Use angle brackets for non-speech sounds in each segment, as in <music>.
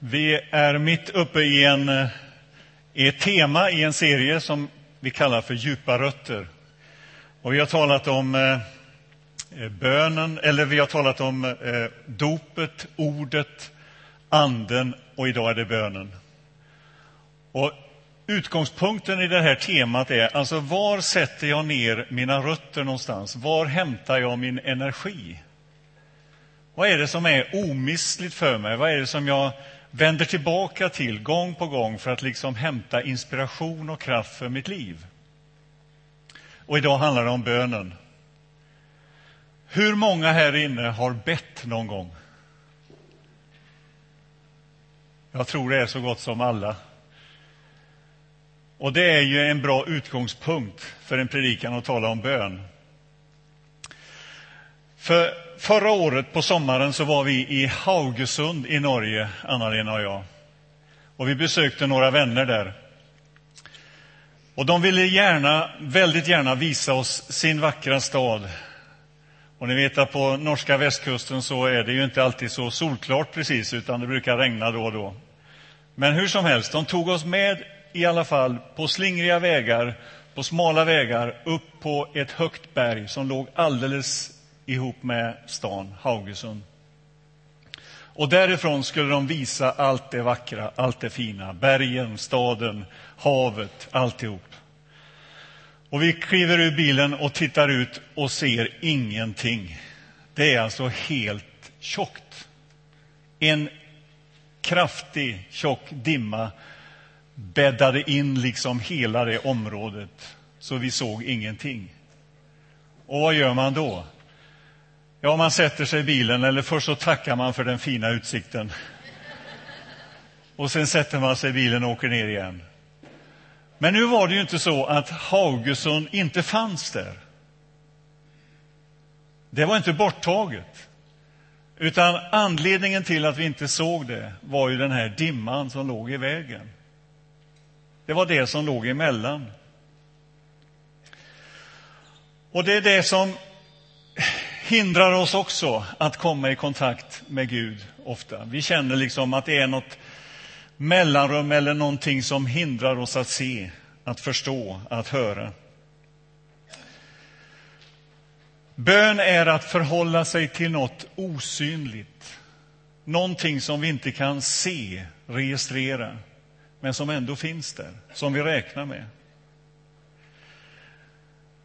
Vi är mitt uppe i, en, eh, i ett tema i en serie som vi kallar för Djupa rötter. Och vi har talat om eh, eh, bönen, eller vi har talat om eh, dopet, ordet, anden och idag är det bönen. Och utgångspunkten i det här temat är alltså var sätter jag ner mina rötter någonstans? Var hämtar jag min energi? Vad är det som är omistligt för mig? Vad är det som jag vänder tillbaka till gång på gång för att liksom hämta inspiration och kraft för mitt liv? Och idag handlar det om bönen. Hur många här inne har bett någon gång? Jag tror det är så gott som alla. Och det är ju en bra utgångspunkt för en predikan att tala om bön. För förra året på sommaren så var vi i Haugesund i Norge, Anna-Lena och jag. Och vi besökte några vänner där. Och de ville gärna, väldigt gärna visa oss sin vackra stad. Och ni vet att på norska västkusten så är det ju inte alltid så solklart precis, utan det brukar regna då och då. Men hur som helst, de tog oss med i alla fall på slingriga vägar, på smala vägar, upp på ett högt berg som låg alldeles ihop med stan Haugesund. Och därifrån skulle de visa allt det vackra, allt det fina. Bergen, staden, havet, alltihop. Och vi kliver ur bilen och tittar ut och ser ingenting. Det är alltså helt tjockt. En kraftig, tjock dimma bäddade in liksom hela det området, så vi såg ingenting. Och vad gör man då? Ja, man sätter sig i bilen, eller först så tackar man för den fina utsikten. Och sen sätter man sig i bilen och åker ner igen. Men nu var det ju inte så att Haugesund inte fanns där. Det var inte borttaget. Utan anledningen till att vi inte såg det var ju den här dimman som låg i vägen. Det var det som låg emellan. Och det är det som hindrar oss också att komma i kontakt med Gud ofta. Vi känner liksom att det är något mellanrum eller någonting som hindrar oss att se, att förstå, att höra. Bön är att förhålla sig till något osynligt. Någonting som vi inte kan se, registrera, men som ändå finns där, som vi räknar med.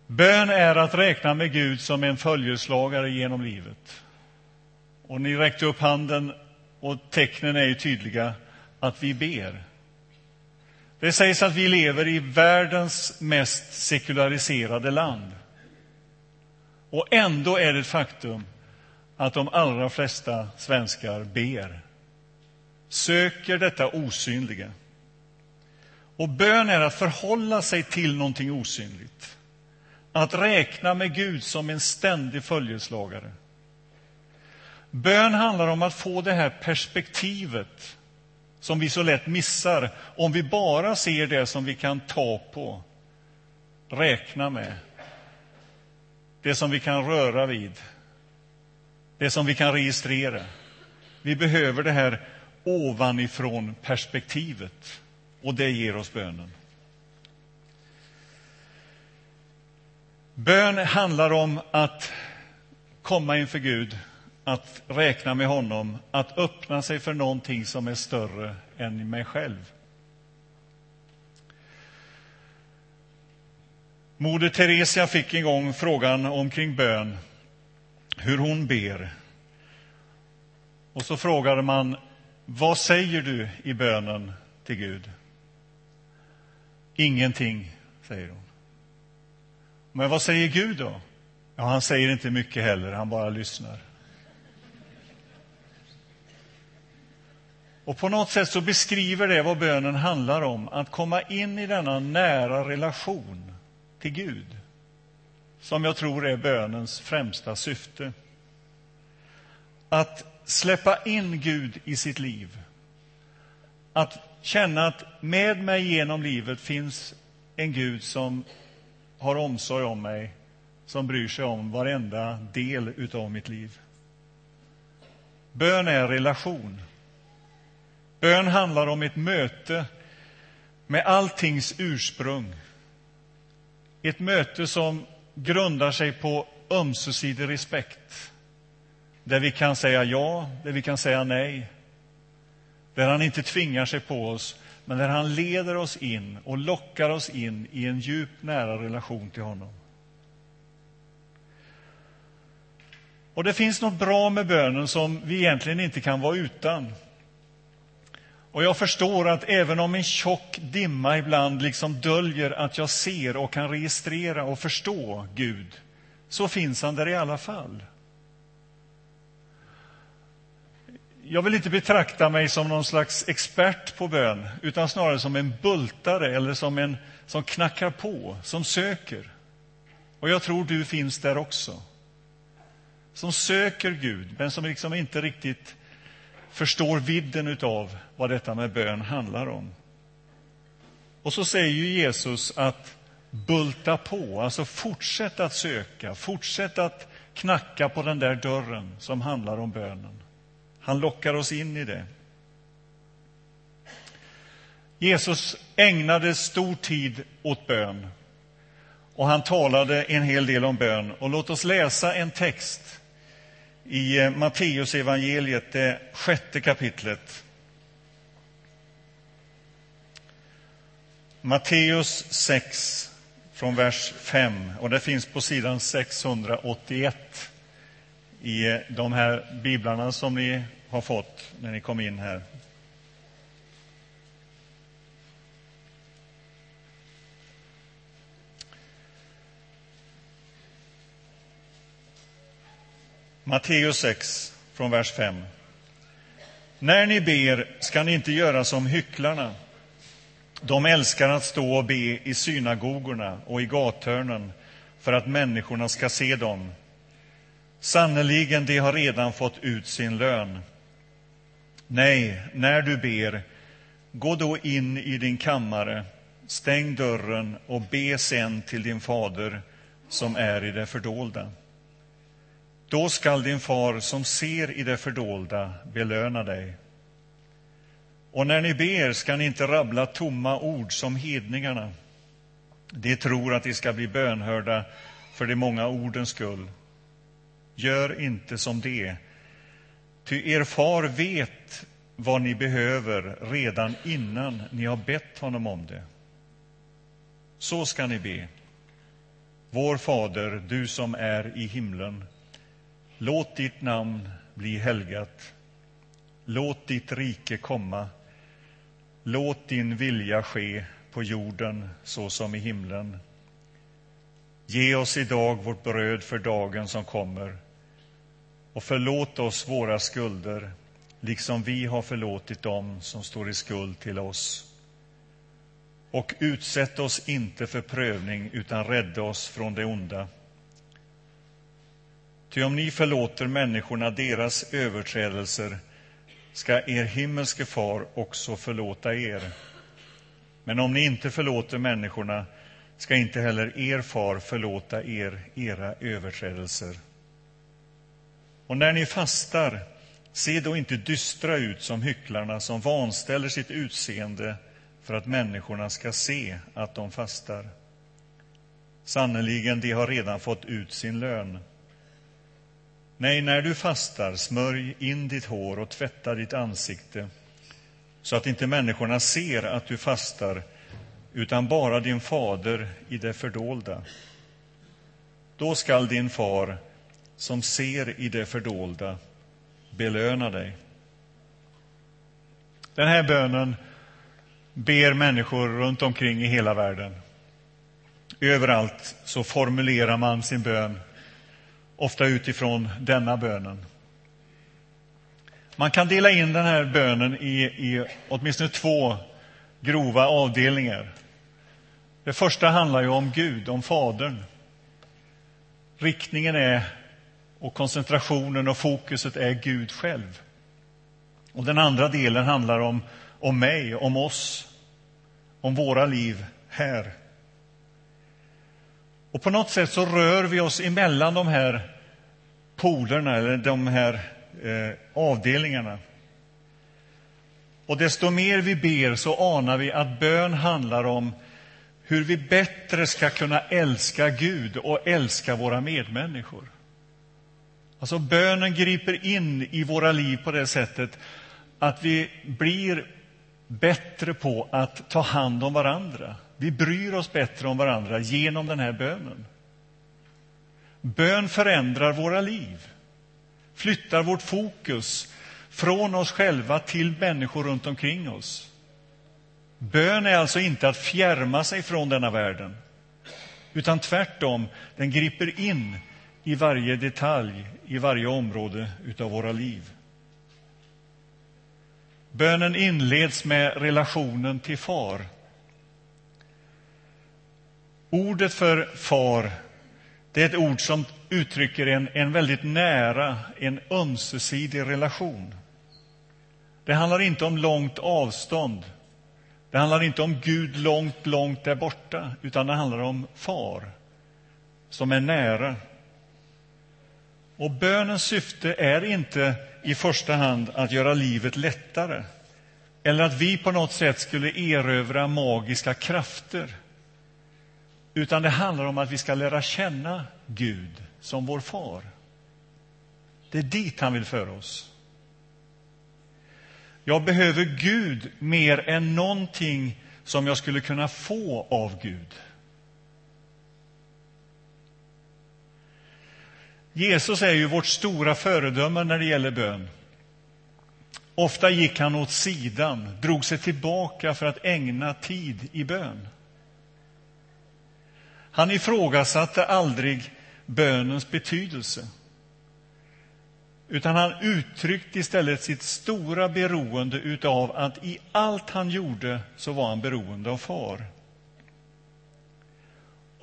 Bön är att räkna med Gud som en följeslagare genom livet. Och ni räckte upp handen, och tecknen är ju tydliga att vi ber. Det sägs att vi lever i världens mest sekulariserade land. Och ändå är det ett faktum att de allra flesta svenskar ber. Söker detta osynliga. Och bön är att förhålla sig till någonting osynligt. Att räkna med Gud som en ständig följeslagare. Bön handlar om att få det här perspektivet som vi så lätt missar om vi bara ser det som vi kan ta på, räkna med, det som vi kan röra vid, det som vi kan registrera. Vi behöver det här ovanifrån perspektivet och det ger oss bönen. Bön handlar om att komma inför Gud, att räkna med honom, att öppna sig för någonting som är större än mig själv. Moder Teresia fick en gång frågan omkring bön, hur hon ber. Och så frågade man, vad säger du i bönen till Gud? Ingenting, säger hon. Men vad säger Gud då? Ja, han säger inte mycket heller, han bara lyssnar. Och på något sätt så beskriver det vad bönen handlar om, att komma in i denna nära relation till Gud, som jag tror är bönens främsta syfte. Att släppa in Gud i sitt liv. Att känna att med mig genom livet finns en Gud som har omsorg om mig, som bryr sig om varenda del av mitt liv. Bön är relation. Bön handlar om ett möte med alltings ursprung. Ett möte som grundar sig på ömsesidig respekt. Där vi kan säga ja, där vi kan säga nej. Där han inte tvingar sig på oss, men där han leder oss in och lockar oss in i en djup, nära relation till honom. Och det finns något bra med bönen som vi egentligen inte kan vara utan. Och jag förstår att även om en tjock dimma ibland liksom döljer att jag ser och kan registrera och förstå Gud, så finns han där i alla fall. Jag vill inte betrakta mig som någon slags expert på bön, utan snarare som en bultare eller som en som knackar på, som söker. Och jag tror du finns där också. Som söker Gud, men som liksom inte riktigt förstår vidden av vad detta med bön handlar om. Och så säger ju Jesus att bulta på, alltså fortsätt att söka, fortsätt att knacka på den där dörren som handlar om bönen. Han lockar oss in i det. Jesus ägnade stor tid åt bön och han talade en hel del om bön. Och låt oss läsa en text i eh, Matteus evangeliet, det sjätte kapitlet. Matteus 6, från vers 5. Och det finns på sidan 681 i de här biblarna som ni har fått när ni kom in här. Matteus 6, från vers 5. När ni ber ska ni inte göra som hycklarna. De älskar att stå och be i synagogorna och i gathörnen för att människorna ska se dem. Sannerligen, de har redan fått ut sin lön. Nej, när du ber, gå då in i din kammare, stäng dörren och be sen till din fader som är i det fördolda. Då skall din far som ser i det fördolda belöna dig. Och när ni ber ska ni inte rabbla tomma ord som hedningarna. De tror att de ska bli bönhörda för de många ordens skull. Gör inte som det, ty er far vet vad ni behöver redan innan ni har bett honom om det. Så ska ni be. Vår Fader, du som är i himlen. Låt ditt namn bli helgat. Låt ditt rike komma. Låt din vilja ske på jorden så som i himlen. Ge oss idag vårt bröd för dagen som kommer och förlåt oss våra skulder liksom vi har förlåtit dem som står i skuld till oss. Och utsätt oss inte för prövning, utan rädda oss från det onda. Ty om ni förlåter människorna deras överträdelser ska er himmelske far också förlåta er. Men om ni inte förlåter människorna ska inte heller er far förlåta er era överträdelser. Och när ni fastar, se då inte dystra ut som hycklarna som vanställer sitt utseende för att människorna ska se att de fastar. Sannerligen, de har redan fått ut sin lön. Nej, när du fastar, smörj in ditt hår och tvätta ditt ansikte så att inte människorna ser att du fastar, utan bara din fader i det fördolda. Då skall din far, som ser i det fördolda, belöna dig. Den här bönen ber människor runt omkring i hela världen. Överallt så formulerar man sin bön ofta utifrån denna bönen. Man kan dela in den här bönen i, i åtminstone två grova avdelningar. Det första handlar ju om Gud, om Fadern. Riktningen är, och koncentrationen och fokuset är Gud själv. Och Den andra delen handlar om, om mig, om oss, om våra liv här. Och på något sätt så rör vi oss emellan de här polerna, eller de här eh, avdelningarna. Och desto mer vi ber så anar vi att bön handlar om hur vi bättre ska kunna älska Gud och älska våra medmänniskor. Alltså bönen griper in i våra liv på det sättet att vi blir bättre på att ta hand om varandra. Vi bryr oss bättre om varandra genom den här bönen. Bön förändrar våra liv, flyttar vårt fokus från oss själva till människor runt omkring oss. Bön är alltså inte att fjärma sig från denna världen, utan tvärtom, den griper in i varje detalj, i varje område av våra liv. Bönen inleds med relationen till far. Ordet för far det är ett ord som uttrycker en, en väldigt nära, en ömsesidig relation. Det handlar inte om långt avstånd. Det handlar inte om Gud långt, långt där borta, utan det handlar om far som är nära. Och bönens syfte är inte i första hand att göra livet lättare eller att vi på något sätt skulle erövra magiska krafter. Utan det handlar om att vi ska lära känna Gud som vår far. Det är dit han vill föra oss. Jag behöver Gud mer än någonting som jag skulle kunna få av Gud. Jesus är ju vårt stora föredöme när det gäller bön. Ofta gick han åt sidan, drog sig tillbaka för att ägna tid i bön. Han ifrågasatte aldrig bönens betydelse utan han uttryckte istället sitt stora beroende av att i allt han gjorde så var han beroende av far.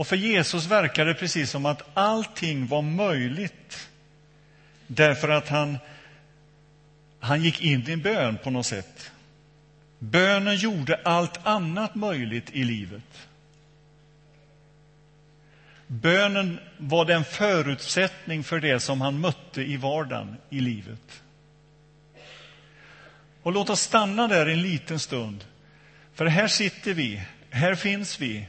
Och för Jesus verkade det precis som att allting var möjligt därför att han, han gick in i bön på något sätt. Bönen gjorde allt annat möjligt i livet. Bönen var den förutsättning för det som han mötte i vardagen, i livet. Och låt oss stanna där en liten stund. För här sitter vi, här finns vi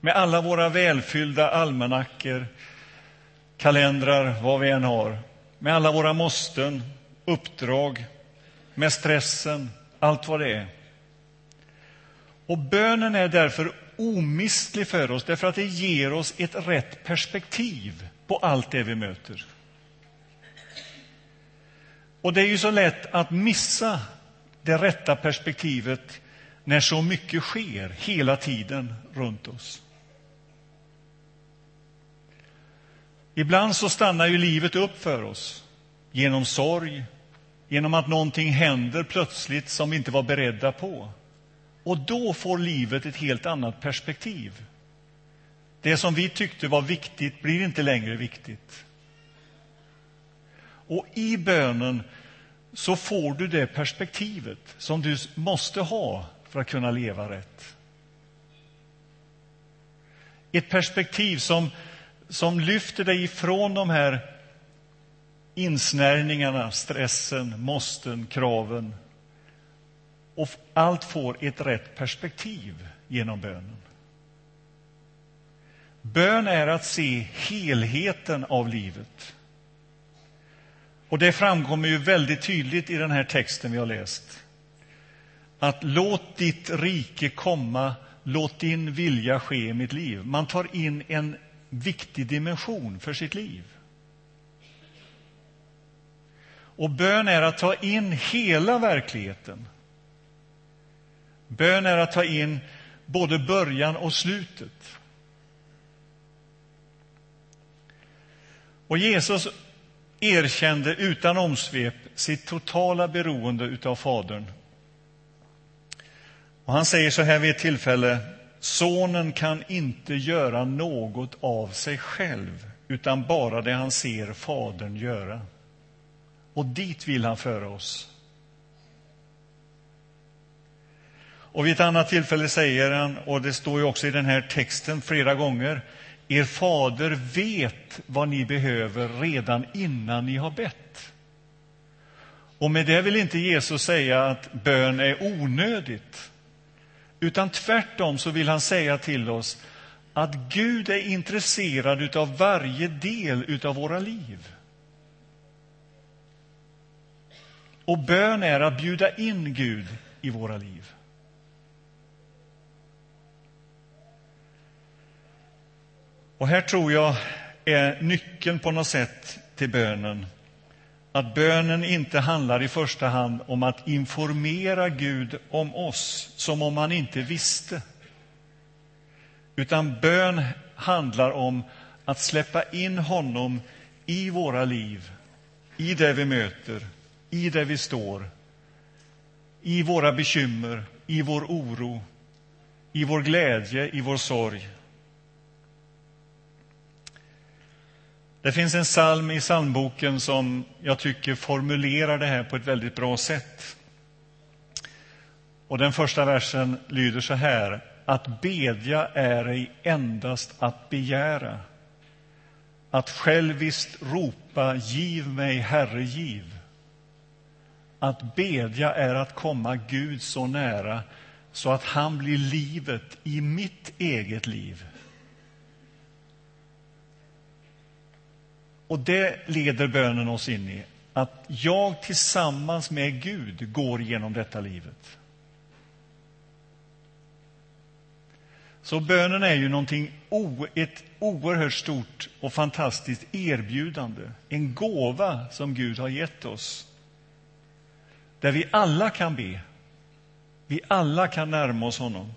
med alla våra välfyllda almanackor, kalendrar, vad vi än har. Med alla våra måsten, uppdrag, med stressen, allt vad det är. Och bönen är därför omistlig för oss därför att det ger oss ett rätt perspektiv på allt det vi möter. Och det är ju så lätt att missa det rätta perspektivet när så mycket sker hela tiden runt oss. Ibland så stannar ju livet upp för oss genom sorg, genom att någonting händer plötsligt som vi inte var beredda på. Och då får livet ett helt annat perspektiv. Det som vi tyckte var viktigt blir inte längre viktigt. Och i bönen så får du det perspektivet som du måste ha för att kunna leva rätt. Ett perspektiv som, som lyfter dig ifrån de här insnärjningarna, stressen, måsten, kraven och allt får ett rätt perspektiv genom bönen. Bön är att se helheten av livet. Och Det framkommer ju väldigt tydligt i den här texten vi har läst. Att låt ditt rike komma, låt din vilja ske i mitt liv. Man tar in en viktig dimension för sitt liv. Och bön är att ta in hela verkligheten Bön är att ta in både början och slutet. Och Jesus erkände utan omsvep sitt totala beroende av Fadern. Och han säger så här vid ett tillfälle. Sonen kan inte göra något av sig själv utan bara det han ser Fadern göra. Och dit vill han föra oss. Och vid ett annat tillfälle säger han, och det står ju också i den här texten flera gånger, er fader vet vad ni behöver redan innan ni har bett. Och med det vill inte Jesus säga att bön är onödigt. Utan tvärtom så vill han säga till oss att Gud är intresserad av varje del av våra liv. Och bön är att bjuda in Gud i våra liv. Och här tror jag är nyckeln på något sätt till bönen. Att bönen inte handlar i första hand om att informera Gud om oss, som om han inte visste. Utan bön handlar om att släppa in honom i våra liv, i det vi möter, i det vi står, i våra bekymmer, i vår oro, i vår glädje, i vår sorg. Det finns en psalm i psalmboken som jag tycker formulerar det här på ett väldigt bra sätt. Och Den första versen lyder så här. Att bedja är ej endast att begära. Att själviskt ropa giv mig, Herre, giv. Att bedja är att komma Gud så nära så att han blir livet i mitt eget liv. Och det leder bönen oss in i, att jag tillsammans med Gud går genom detta livet. Så bönen är ju någonting, ett oerhört stort och fantastiskt erbjudande, en gåva som Gud har gett oss. Där vi alla kan be, vi alla kan närma oss honom.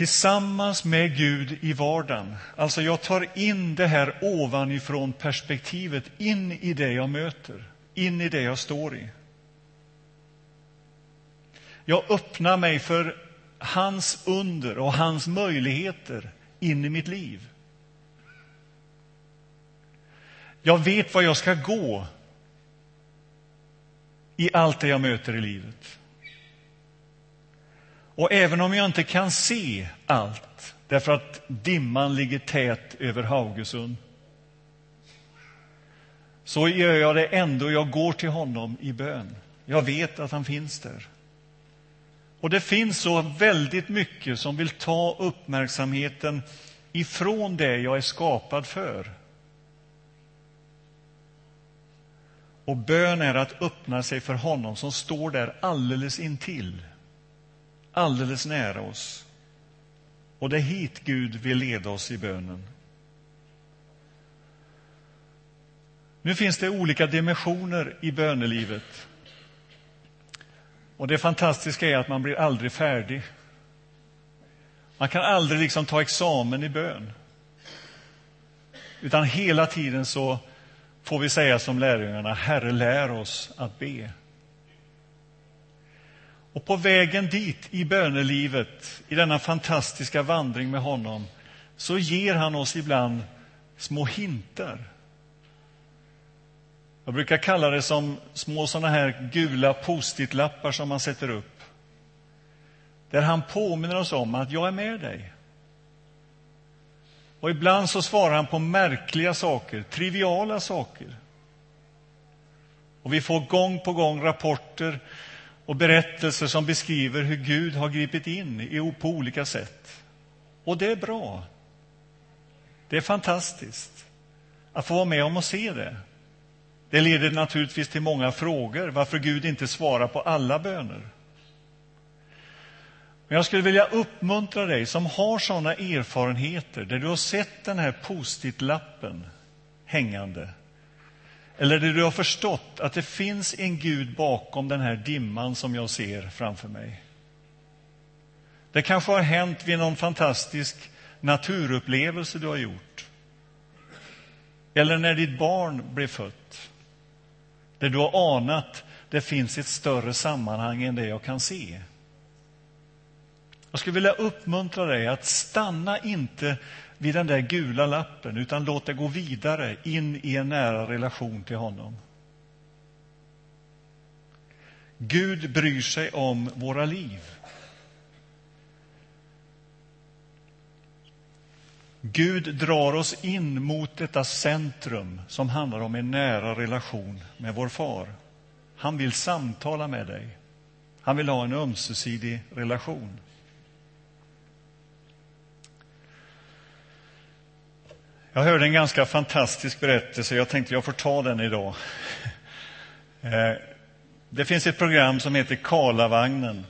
Tillsammans med Gud i vardagen. Alltså, jag tar in det här ovanifrån perspektivet in i det jag möter, in i det jag står i. Jag öppnar mig för hans under och hans möjligheter in i mitt liv. Jag vet var jag ska gå i allt det jag möter i livet. Och även om jag inte kan se allt, därför att dimman ligger tät över Haugesund, så gör jag det ändå. Jag går till honom i bön. Jag vet att han finns där. Och det finns så väldigt mycket som vill ta uppmärksamheten ifrån det jag är skapad för. Och bön är att öppna sig för honom som står där alldeles intill alldeles nära oss. Och det är hit Gud vill leda oss i bönen. Nu finns det olika dimensioner i bönelivet. Och det fantastiska är att man blir aldrig färdig. Man kan aldrig liksom ta examen i bön. Utan hela tiden så får vi säga som lärjungarna, Herre lär oss att be. Och på vägen dit, i bönelivet, i denna fantastiska vandring med honom, så ger han oss ibland små hintar. Jag brukar kalla det som små såna här gula post-it-lappar som man sätter upp. Där han påminner oss om att jag är med dig. Och ibland så svarar han på märkliga saker, triviala saker. Och vi får gång på gång rapporter och berättelser som beskriver hur Gud har gripit in på olika sätt. Och det är bra. Det är fantastiskt att få vara med om att se det. Det leder naturligtvis till många frågor, varför Gud inte svarar på alla böner. Men jag skulle vilja uppmuntra dig som har sådana erfarenheter, där du har sett den här post-it-lappen hängande eller det du har förstått att det finns en Gud bakom den här dimman som jag ser framför mig. Det kanske har hänt vid någon fantastisk naturupplevelse du har gjort. Eller när ditt barn blev fött. Där du har anat det finns ett större sammanhang än det jag kan se. Jag skulle vilja uppmuntra dig att stanna inte vid den där gula lappen, utan låt det gå vidare in i en nära relation till honom. Gud bryr sig om våra liv. Gud drar oss in mot detta centrum som handlar om en nära relation med vår far. Han vill samtala med dig. Han vill ha en ömsesidig relation. Jag hörde en ganska fantastisk berättelse. Jag tänkte jag får ta den idag. <laughs> Eh, det finns ett program som heter Karlavagnen.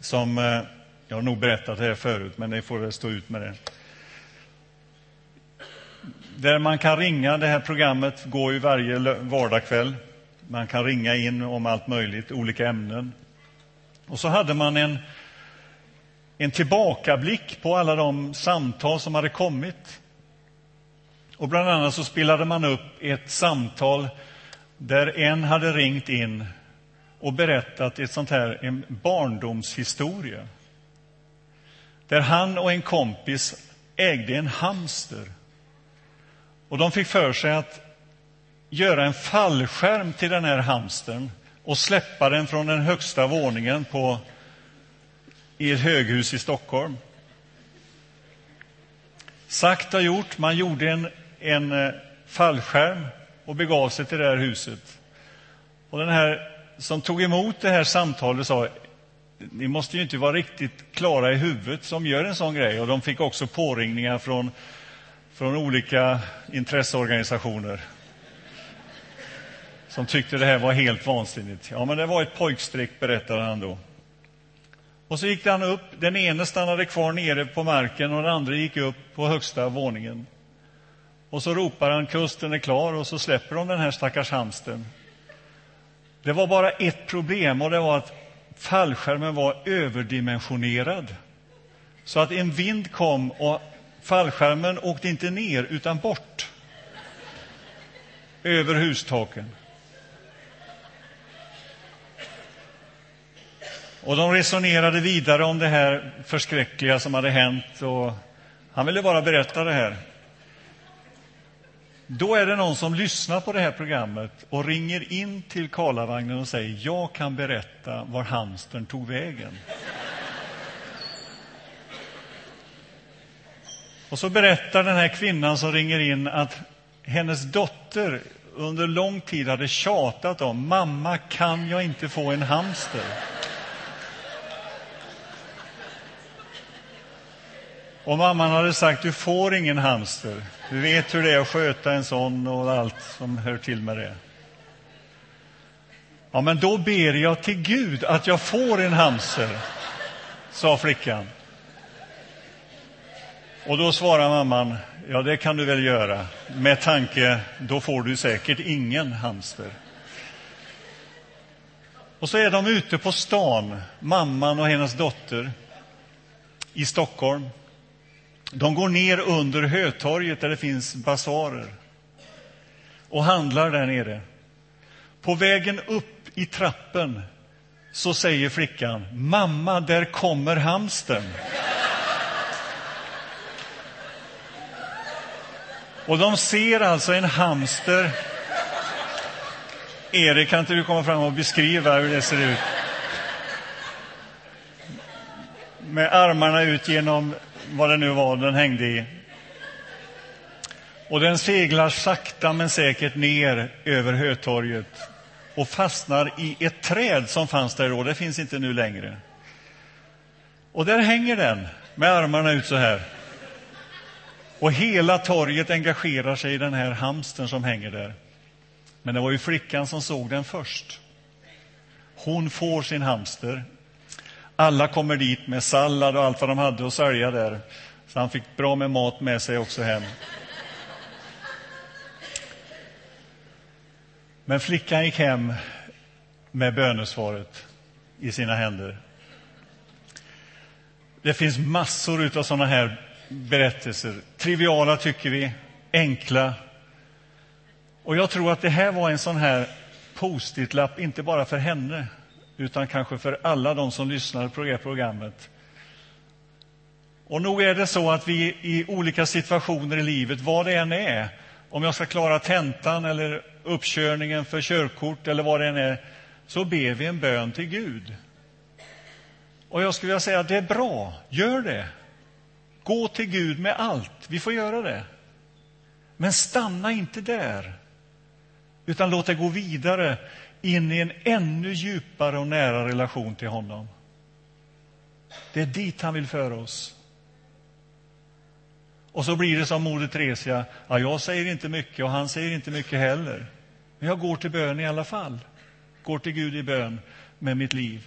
Som, eh, jag har nog berättat det här förut, men ni får väl stå ut med det. Där man kan ringa. Det här programmet går ju varje vardagskväll. Man kan ringa in om allt möjligt, olika ämnen. Och så hade man en, en tillbakablick på alla de samtal som hade kommit. Och bland annat så spelade man upp ett samtal där en hade ringt in och berättat ett sånt här, en barndomshistoria. Där han och en kompis ägde en hamster. Och de fick för sig att göra en fallskärm till den här hamstern och släppa den från den högsta våningen på, i ett höghus i Stockholm. Sagt och gjort. Man gjorde en, en eh, fallskärm och begav sig till det här huset. Och den här som tog emot det här samtalet sa ni måste ju inte vara riktigt klara i huvudet som gör en sån grej. Och de fick också påringningar från, från olika intresseorganisationer som tyckte det här var helt vansinnigt. Ja, men det var ett pojkstreck, berättade han då. Och så gick han upp. Den ene stannade kvar nere på marken och den andra gick upp på högsta våningen. Och så ropar han kusten är klar och så släpper de den här stackars hamsten. Det var bara ett problem och det var att fallskärmen var överdimensionerad. Så att en vind kom och fallskärmen åkte inte ner utan bort. Över hustaken. Och de resonerade vidare om det här förskräckliga som hade hänt. Och han ville bara berätta det här. Då är det någon som lyssnar på det här programmet och ringer in till Karlavagnen och säger jag kan berätta var hamstern tog vägen. Och så berättar den här kvinnan som ringer in att hennes dotter under lång tid hade tjatat om mamma, kan jag inte få en hamster? Och mamman hade sagt, du får ingen hamster. Du vet hur det är att sköta en sån och allt som hör till med det. Ja, men då ber jag till Gud att jag får en hamster, sa flickan. Och då svarar mamman, ja det kan du väl göra, med tanke, då får du säkert ingen hamster. Och så är de ute på stan, mamman och hennes dotter, i Stockholm. De går ner under Hötorget där det finns basarer och handlar där nere. På vägen upp i trappen så säger flickan Mamma, där kommer hamsten. Och de ser alltså en hamster. Erik, kan inte du komma fram och beskriva hur det ser ut? Med armarna ut genom vad det nu var den hängde i. Och den seglar sakta men säkert ner över Hötorget och fastnar i ett träd som fanns där då. Det finns inte nu längre. Och där hänger den med armarna ut så här. Och hela torget engagerar sig i den här hamsten som hänger där. Men det var ju flickan som såg den först. Hon får sin hamster alla kommer dit med sallad och allt vad de hade att sälja där. Så han fick bra med mat med sig också hem. Men flickan gick hem med bönesvaret i sina händer. Det finns massor av sådana här berättelser. Triviala, tycker vi, enkla. Och jag tror att det här var en sån här post-it-lapp, inte bara för henne utan kanske för alla de som lyssnar på det programmet. Och nog är det så att vi i olika situationer i livet, vad det än är, om jag ska klara tentan eller uppkörningen för körkort eller vad det än är, så ber vi en bön till Gud. Och jag skulle vilja säga att det är bra, gör det. Gå till Gud med allt. Vi får göra det. Men stanna inte där, utan låt det gå vidare in i en ännu djupare och nära relation till honom. Det är dit han vill föra oss. Och så blir det som Moder Teresia. Ja, jag säger inte mycket och han säger inte mycket heller. Men jag går till bön i alla fall. Går till Gud i bön med mitt liv.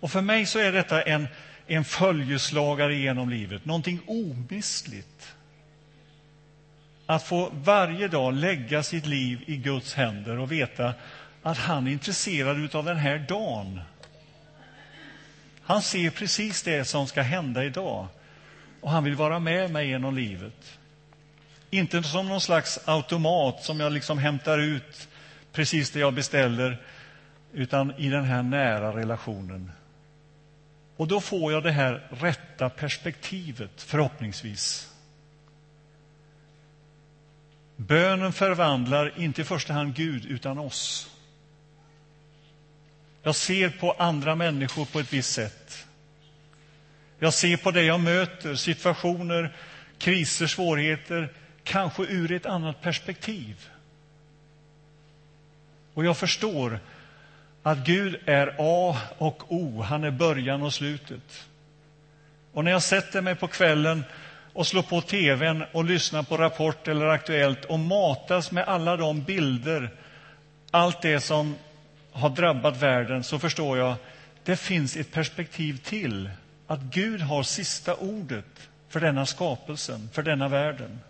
Och för mig så är detta en, en följeslagare genom livet, någonting omistligt. Att få varje dag lägga sitt liv i Guds händer och veta att han är intresserad av den här dagen. Han ser precis det som ska hända idag och han vill vara med mig genom livet. Inte som någon slags automat som jag liksom hämtar ut precis det jag beställer, utan i den här nära relationen. Och då får jag det här rätta perspektivet, förhoppningsvis. Bönen förvandlar inte i första hand Gud, utan oss. Jag ser på andra människor på ett visst sätt. Jag ser på det jag möter, situationer, kriser, svårigheter, kanske ur ett annat perspektiv. Och jag förstår att Gud är A och O, han är början och slutet. Och när jag sätter mig på kvällen och slår på tvn och lyssnar på Rapport eller Aktuellt och matas med alla de bilder, allt det som har drabbat världen, så förstår jag att det finns ett perspektiv till. Att Gud har sista ordet för denna skapelsen, för denna världen.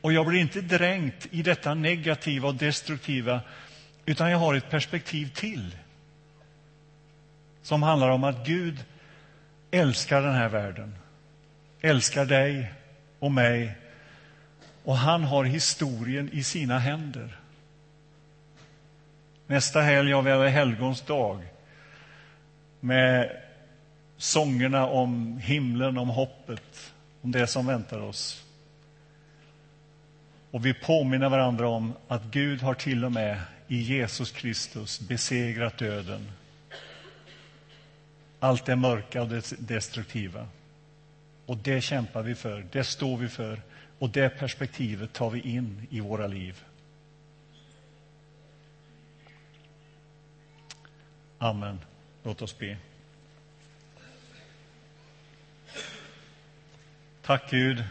Och jag blir inte dränkt i detta negativa och destruktiva, utan jag har ett perspektiv till som handlar om att Gud älskar den här världen, älskar dig och mig och han har historien i sina händer. Nästa helg har vi Alla helgons dag med sångerna om himlen, om hoppet, om det som väntar oss. Och vi påminner varandra om att Gud har till och med i Jesus Kristus besegrat döden. Allt det mörka och det destruktiva. Och det kämpar vi för, det står vi för och det perspektivet tar vi in i våra liv. Amen. Låt oss be. Tack Gud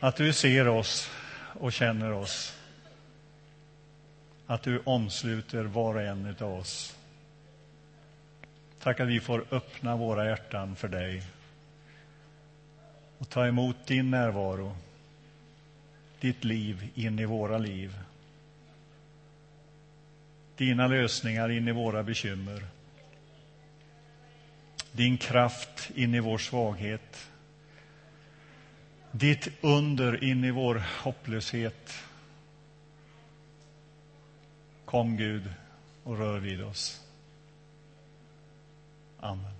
att du ser oss och känner oss. Att du omsluter var och en av oss. Tack att vi får öppna våra hjärtan för dig och ta emot din närvaro, ditt liv in i våra liv. Dina lösningar in i våra bekymmer. Din kraft in i vår svaghet ditt under in i vår hopplöshet. Kom, Gud, och rör vid oss. Amen.